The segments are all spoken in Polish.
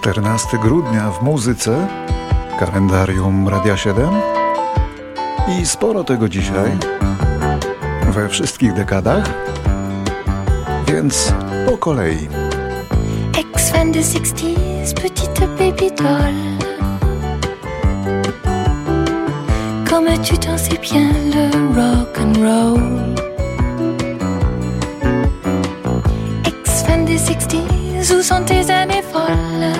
14 grudnia w muzyce, kalendarium Radia 7 i sporo tego dzisiaj we wszystkich dekadach, więc po kolei. Ex-fan de 60s, petite baby doll. Comme tu t'en sais bien, le rock and roll. Ex-fan des 60s, où sont tes années folles?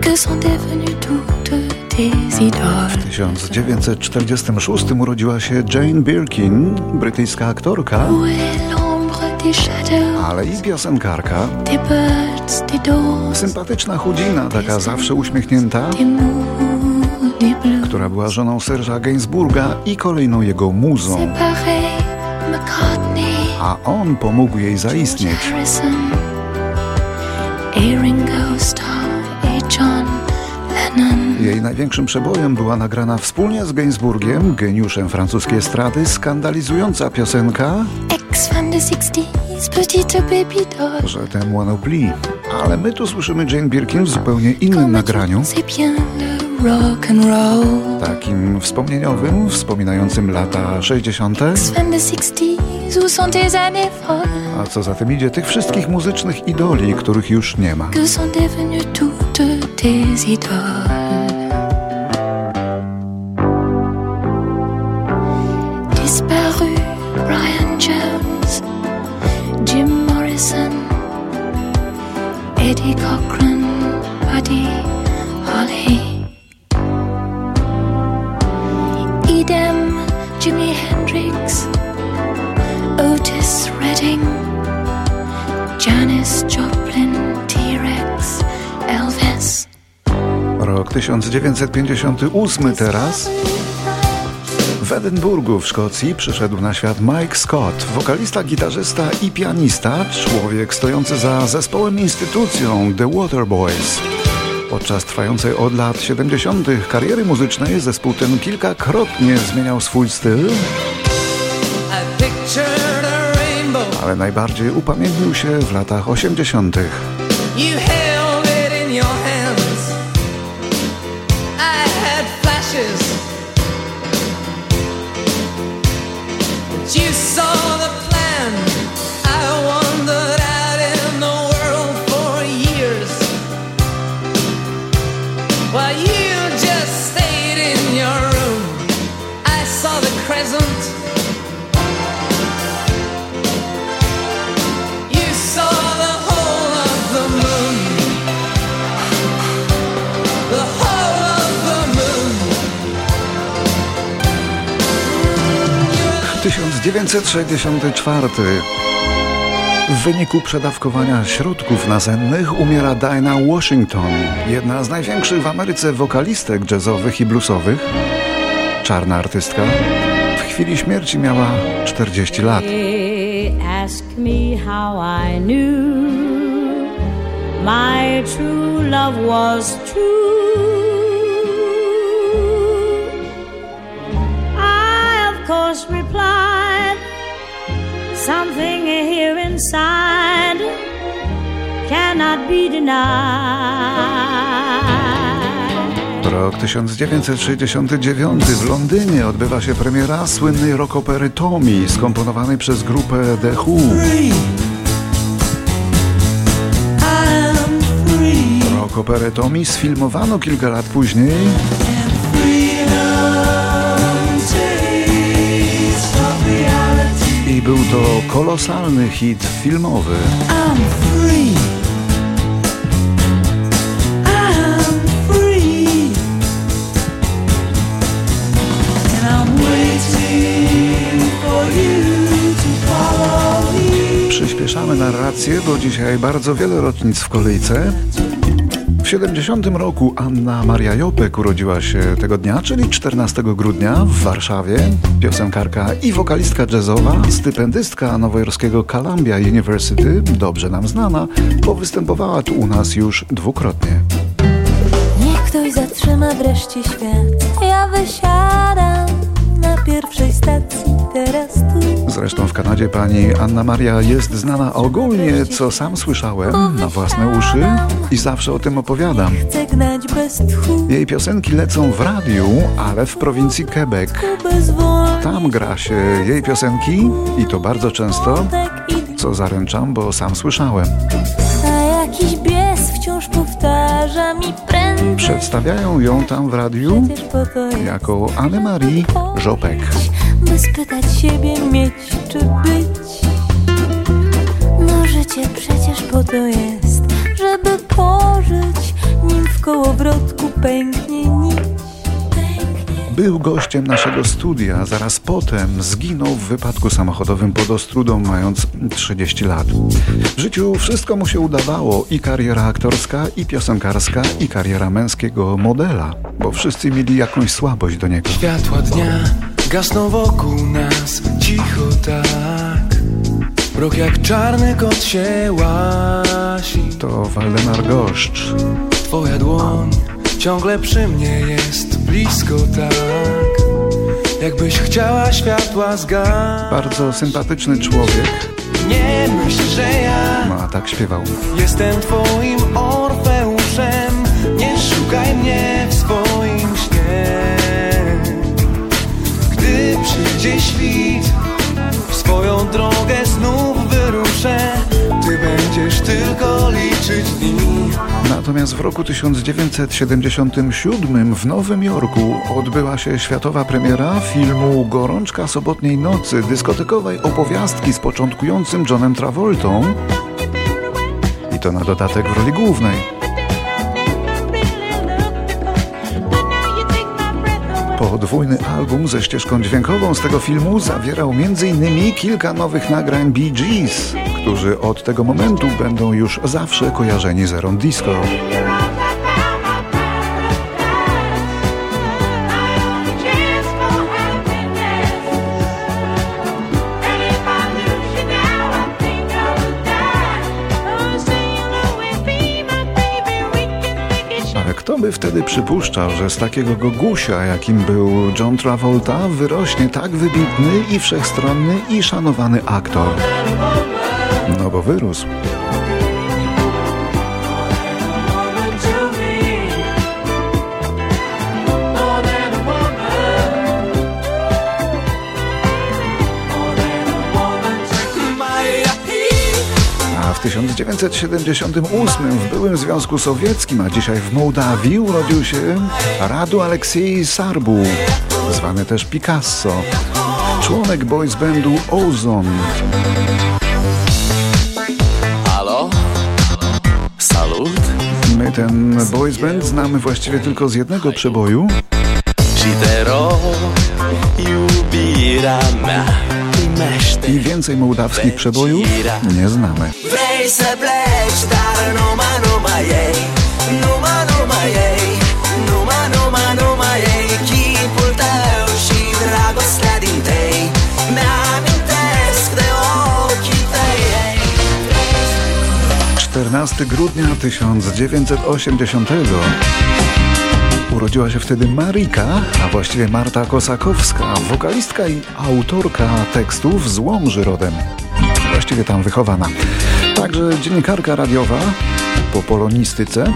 Que sont devenues toutes? W 1946 urodziła się Jane Birkin, brytyjska aktorka, ale i piosenkarka. Sympatyczna chudzina, taka zawsze uśmiechnięta, która była żoną Serge'a Gainsbourga i kolejną jego muzą, on pomógł jej zaistnieć. Jej największym przebojem była nagrana wspólnie z Gainsbourgiem, geniuszem francuskiej estrady, skandalizująca piosenka, Ex-fan de 60s, petite baby doll. że ten Wanopli. Ale my tu słyszymy Jane Birkin w zupełnie innym nagraniu, takim wspomnieniowym, wspominającym lata 60. Ex-fan de 60s, où sont tes années folles? A co za tym idzie, tych wszystkich muzycznych idoli, których już nie ma. Brian Jones, Jim Morrison, Eddie Cochran, 1958 teraz. W Edynburgu w Szkocji przyszedł na świat Mike Scott, wokalista, gitarzysta i pianista, człowiek stojący za zespołem instytucją The Waterboys. Podczas trwającej od lat 70. kariery muzycznej zespół ten kilkakrotnie zmieniał swój styl, ale najbardziej upamiętnił się w latach 80. 1964. W wyniku przedawkowania środków nasennych umiera Dinah Washington, jedna z największych w Ameryce wokalistek jazzowych i bluesowych. Czarna artystka. W chwili śmierci miała 40 lat. Ask me how I knew my true love was true. I, of course, replied, Something here inside cannot be denied. Rok 1969 w Londynie odbywa się premiera słynnej rockopery Tommy, skomponowanej przez grupę The Who. Rockoperę Tommy sfilmowano kilka lat później był to kolosalny hit filmowy. Przyspieszamy narrację, bo dzisiaj bardzo wiele rocznic w kolejce. W 70 roku Anna Maria Jopek urodziła się tego dnia, czyli 14 grudnia w Warszawie. Piosenkarka i wokalistka jazzowa, stypendystka nowojorskiego Columbia University, dobrze nam znana, bo występowała tu u nas już dwukrotnie. Niech ktoś zatrzyma wreszcie świat. Ja wysiadam na pierwszej stacji. Teraz tu Zresztą w Kanadzie pani Anna Maria jest znana ogólnie, co sam słyszałem na własne uszy i zawsze o tym opowiadam. Jej piosenki lecą w radiu, ale w prowincji Quebec. Tam gra się jej piosenki i to bardzo często, tak co zaręczam, bo sam słyszałem. A jakiś bies wciąż powtarza mi prędzej Przedstawiają ją tam w radiu jako Anne-Marie Żopek. By spytać siebie mieć czy być No życie przecież po to jest Żeby pożyć Nim w kołowrotku pęknie Pęknie Był gościem naszego studia, zaraz potem zginął w wypadku samochodowym pod Ostrudą, mając 30 lat. W życiu wszystko mu się udawało, i kariera aktorska, i piosenkarska, i kariera męskiego modela, bo wszyscy mieli jakąś słabość do niego. Światła dnia gasną wokół nas cicho tak. Mrok jak czarny kot się łasi. To Waldemar Goszcz. Twoja dłoń ciągle przy mnie jest blisko tak. Jakbyś chciała światła zgasić. Bardzo sympatyczny człowiek, Nie myśl, że ja no a tak śpiewał. Jestem twoim Orfeuszem. Nie szukaj mnie w swoim Przyjdzie świt. W swoją drogę znów wyruszę. Ty będziesz tylko liczyć dni. Natomiast w roku 1977 w Nowym Jorku odbyła się światowa premiera filmu Gorączka sobotniej nocy, dyskotekowej opowiastki z początkującym Johnem Travoltą. I to na dodatek w roli głównej. Podwójny album ze ścieżką dźwiękową z tego filmu zawierał m.in. kilka nowych nagrań Bee Gees, którzy od tego momentu będą już zawsze kojarzeni z erą disco. By wtedy przypuszczał, że z takiego gogusia, jakim był John Travolta, wyrośnie tak wybitny i wszechstronny i szanowany aktor? No bo wyrósł. 1978 w byłym Związku Sowieckim, a dzisiaj w Mołdawii urodził się Radu Aleksiej Sarbu, zwany też Picasso, członek boys bandu Ozon. Halo? Salut? My ten boys band znamy właściwie tylko z jednego przeboju, i więcej mołdawskich przebojów nie znamy. Vrei pleci, dar numai, numai ei Numai, numai ei Numai, numai, numai ei Chipul tău și dragostea din tei Mi-amintesc de ochii tăi ei 14 grudnia 1980 urodziła się wtedy Marika, a właściwie Marta Kosakowska, wokalistka i autorka tekstów z Łomży rodem. Właściwie tam wychowana. Także dziennikarka radiowa po polonistyce.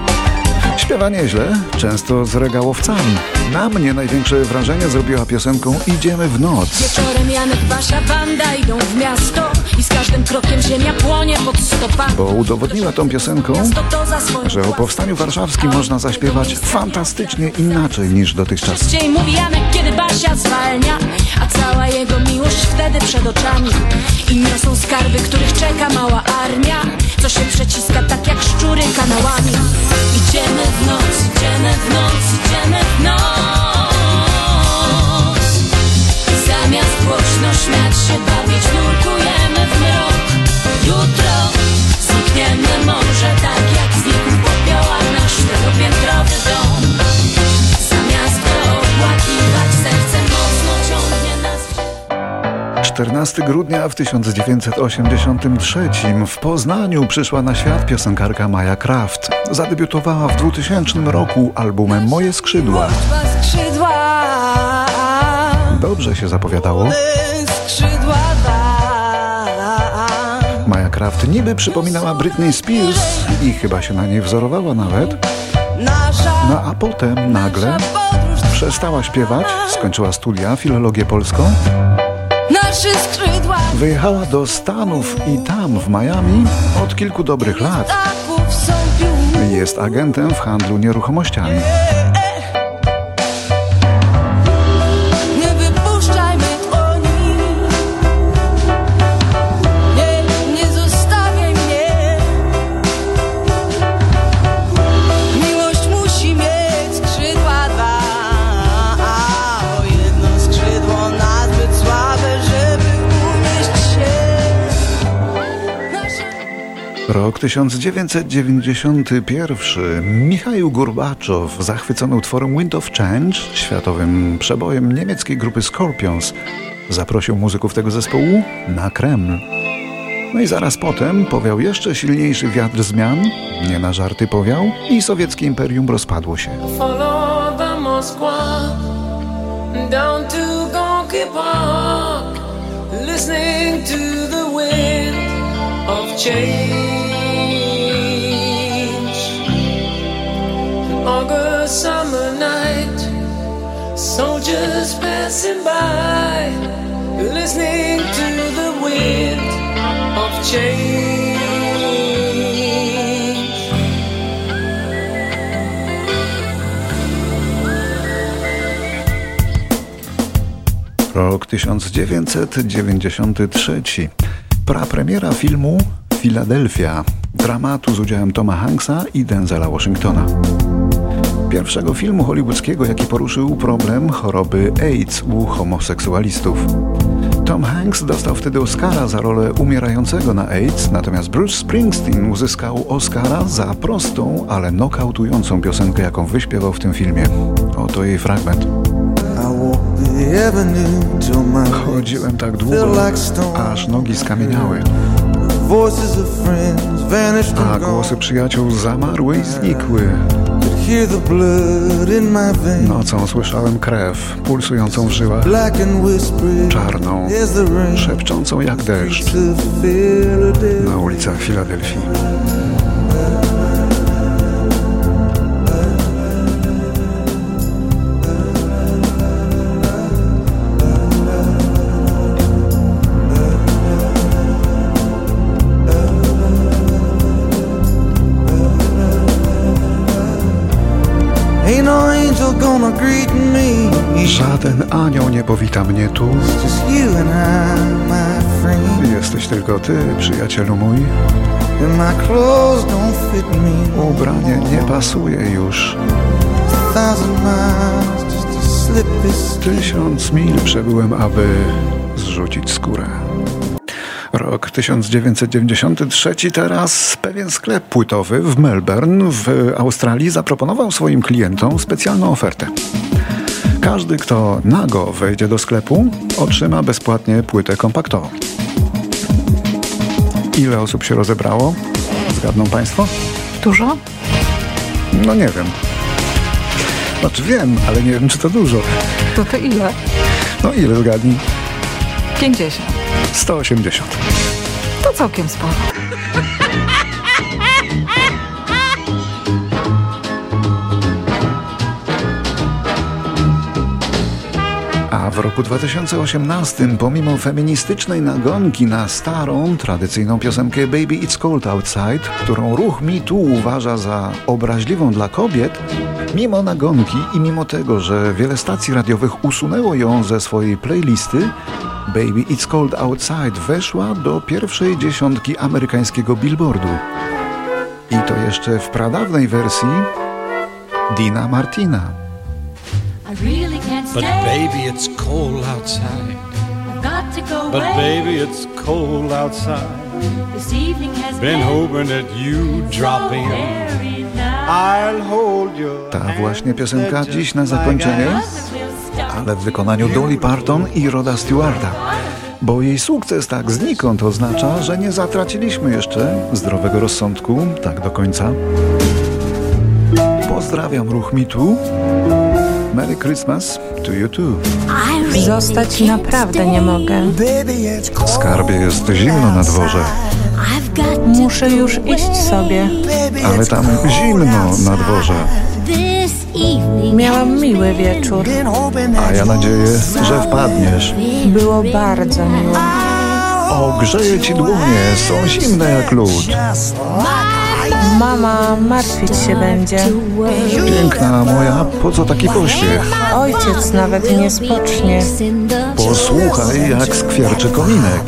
Śpiewa nieźle, często z regałowcami. Na mnie największe wrażenie zrobiła piosenką Idziemy w noc. Wieczorem Janek, wasza banda idą w miasto I z każdym krokiem ziemia płonie pod stopami bo udowodniła tą piosenką, że o powstaniu warszawskim można zaśpiewać fantastycznie inaczej niż dotychczas. Częściej mówi Janek, kiedy Basia zwalnia A cała jego miłość wtedy przed oczami I niosą skarby, których czeka mała armia Co się przeciska tak jak szczury kanałami Idziemy w noc, 14 grudnia w 1983 w Poznaniu przyszła na świat piosenkarka Maja Kraft. Zadebiutowała w 2000 roku albumem Moje skrzydła. Dobrze się zapowiadało. Maja Kraft niby przypominała Britney Spears i chyba się na niej wzorowała nawet, no a potem nagle przestała śpiewać, skończyła studia, filologię polską, nasze skrzydła wyjechała do Stanów i tam w Miami od kilku dobrych lat jest agentem w handlu nieruchomościami. 1991. Michał Gurbaczow, zachwycony utworem Wind of Change, światowym przebojem niemieckiej grupy Scorpions, zaprosił muzyków tego zespołu na Kreml. No i zaraz potem powiał jeszcze silniejszy wiatr zmian, nie na żarty powiał, i sowieckie imperium rozpadło się. change. Soldiers passing by, listening to the wind of change. Rok 1993. Prapremiera filmu Filadelfia, dramatu z udziałem Toma Hanksa i Denzela Washingtona. Pierwszego filmu hollywoodzkiego, jaki poruszył problem choroby AIDS u homoseksualistów. Tom Hanks dostał wtedy Oscara za rolę umierającego na AIDS, natomiast Bruce Springsteen uzyskał Oscara za prostą, ale nokautującą piosenkę, jaką wyśpiewał w tym filmie. Oto jej fragment. Chodziłem tak długo, aż nogi skamieniały, a głosy przyjaciół zamarły i znikły. Nocą słyszałem krew pulsującą w żyłach, czarną, szepczącą jak deszcz. Na ulicach Filadelfii. Żaden anioł nie powita mnie tu. Jesteś tylko ty, przyjacielu mój. Ubranie nie pasuje już. Tysiąc mil przebyłem, aby zrzucić skórę. Rok 1993 teraz pewien sklep płytowy w Melbourne w Australii zaproponował swoim klientom specjalną ofertę. Każdy, kto nago wejdzie do sklepu, otrzyma bezpłatnie płytę kompaktową. Ile osób się rozebrało? Zgadną Państwo? Dużo? No nie wiem. Znaczy wiem, ale nie wiem, czy to dużo. To to ile? No ile zgadnij? 50. 180. To całkiem sporo. A w roku 2018, pomimo feministycznej nagonki na starą, tradycyjną piosenkę Baby It's Cold Outside, którą ruch Too uważa za obraźliwą dla kobiet, mimo nagonki i mimo tego, że wiele stacji radiowych usunęło ją ze swojej playlisty, Baby It's Cold Outside weszła do pierwszej dziesiątki amerykańskiego billboardu. I to jeszcze w pradawnej wersji Dina Martina. I really can't But stay. baby, it's cold outside. I've got to go But away. baby, it's cold outside. This evening has Been been hoping that you drop in. very nice. I'll hold your Ta właśnie piosenka dziś na zakończenie, ale w wykonaniu Dolly Parton i Roda Stewarta. Bo jej sukces tak znikąd oznacza, że nie zatraciliśmy jeszcze zdrowego rozsądku tak do końca. Pozdrawiam ruch mitu Merry Christmas to you too. Zostać naprawdę nie mogę. Skarbie jest zimno na dworze, Muszę już iść sobie. ale tam zimno na dworze. Miałam miły wieczór. A ja nadzieję, że wpadniesz. Było bardzo miło. Ogrzeję ci dłonie, są zimne jak lód. Mama martwić się będzie. Piękna moja, po co taki pośpiech? Ojciec nawet nie spocznie. Posłuchaj, jak skwierczy kominek.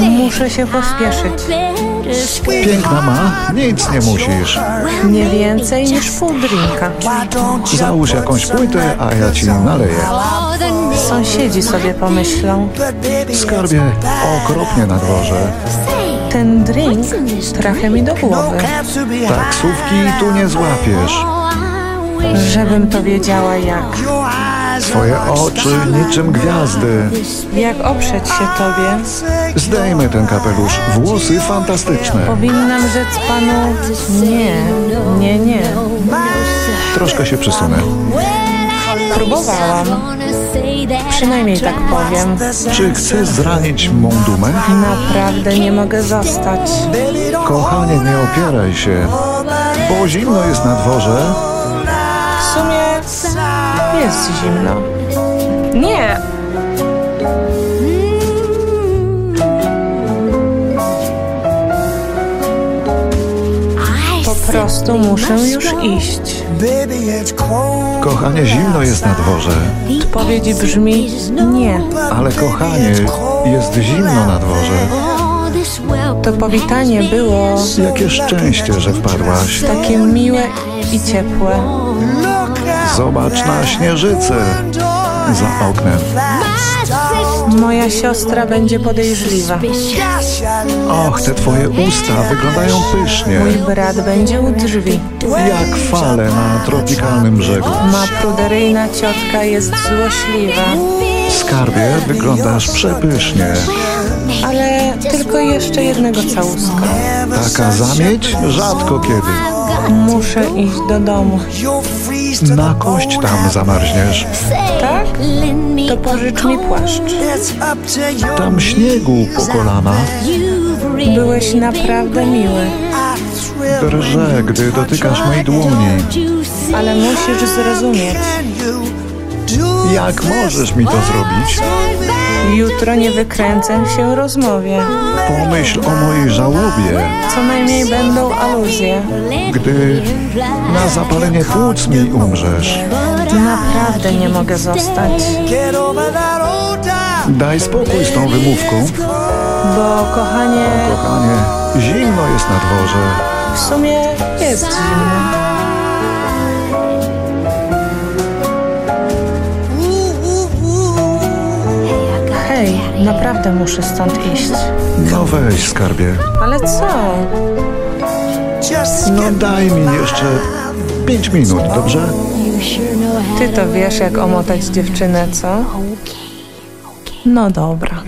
Muszę się pospieszyć. Piękna ma, nic nie musisz. Nie więcej niż pół drinka. Załóż jakąś płytę, a ja ci naleję. Sąsiedzi sobie pomyślą. Skarbie, okropnie na dworze. Ten drink trafia mi do głowy. Taksówki tu nie złapiesz. Żebym to wiedziała jak. Twoje oczy niczym gwiazdy. Jak oprzeć się tobie? Zdejmę ten kapelusz. Włosy fantastyczne. Powinnam rzec panu nie, nie, nie. Troszkę się przesunę. Próbowałam. Przynajmniej tak powiem. Czy chcesz zranić mą dumę? Naprawdę nie mogę zostać. Kochanie, nie opieraj się. Bo zimno jest na dworze. W sumie jest zimno. Nie! Po prostu muszę już iść. Kochanie, zimno jest na dworze. Odpowiedź brzmi nie. Ale kochanie, jest zimno na dworze. To powitanie było Jakie szczęście, że wpadłaś. takie miłe i ciepłe. Zobacz na śnieżycę za oknem. Moja siostra będzie podejrzliwa. Och, te twoje usta wyglądają pysznie. Mój brat będzie u drzwi. Jak fale na tropikalnym brzegu. Ma pruderyjna ciotka jest złośliwa. Skarbie, wyglądasz przepysznie. Ale tylko jeszcze jednego całuska. Taka zamieć? Rzadko kiedy. Muszę iść do domu. Na kość tam zamarzniesz. Tak? To pożycz mi płaszcz. Tam śniegu po kolana. Byłeś naprawdę miły, Drże, gdy dotykasz mojej dłoni. ale musisz zrozumieć. Jak możesz mi to zrobić? Jutro nie wykręcę się rozmowie. Pomyśl o mojej żałobie, Co najmniej będą aluzje. gdy na zapalenie płuc mi umrzesz. Naprawdę nie mogę zostać, Daj spokój z tą wymówką. bo kochanie, Kochanie, zimno jest na dworze. w sumie jest zimno. Naprawdę muszę stąd iść. No weź, skarbie. Ale co? No daj mi jeszcze pięć minut, dobrze? Ty to wiesz, jak omotać dziewczynę, co? No dobra.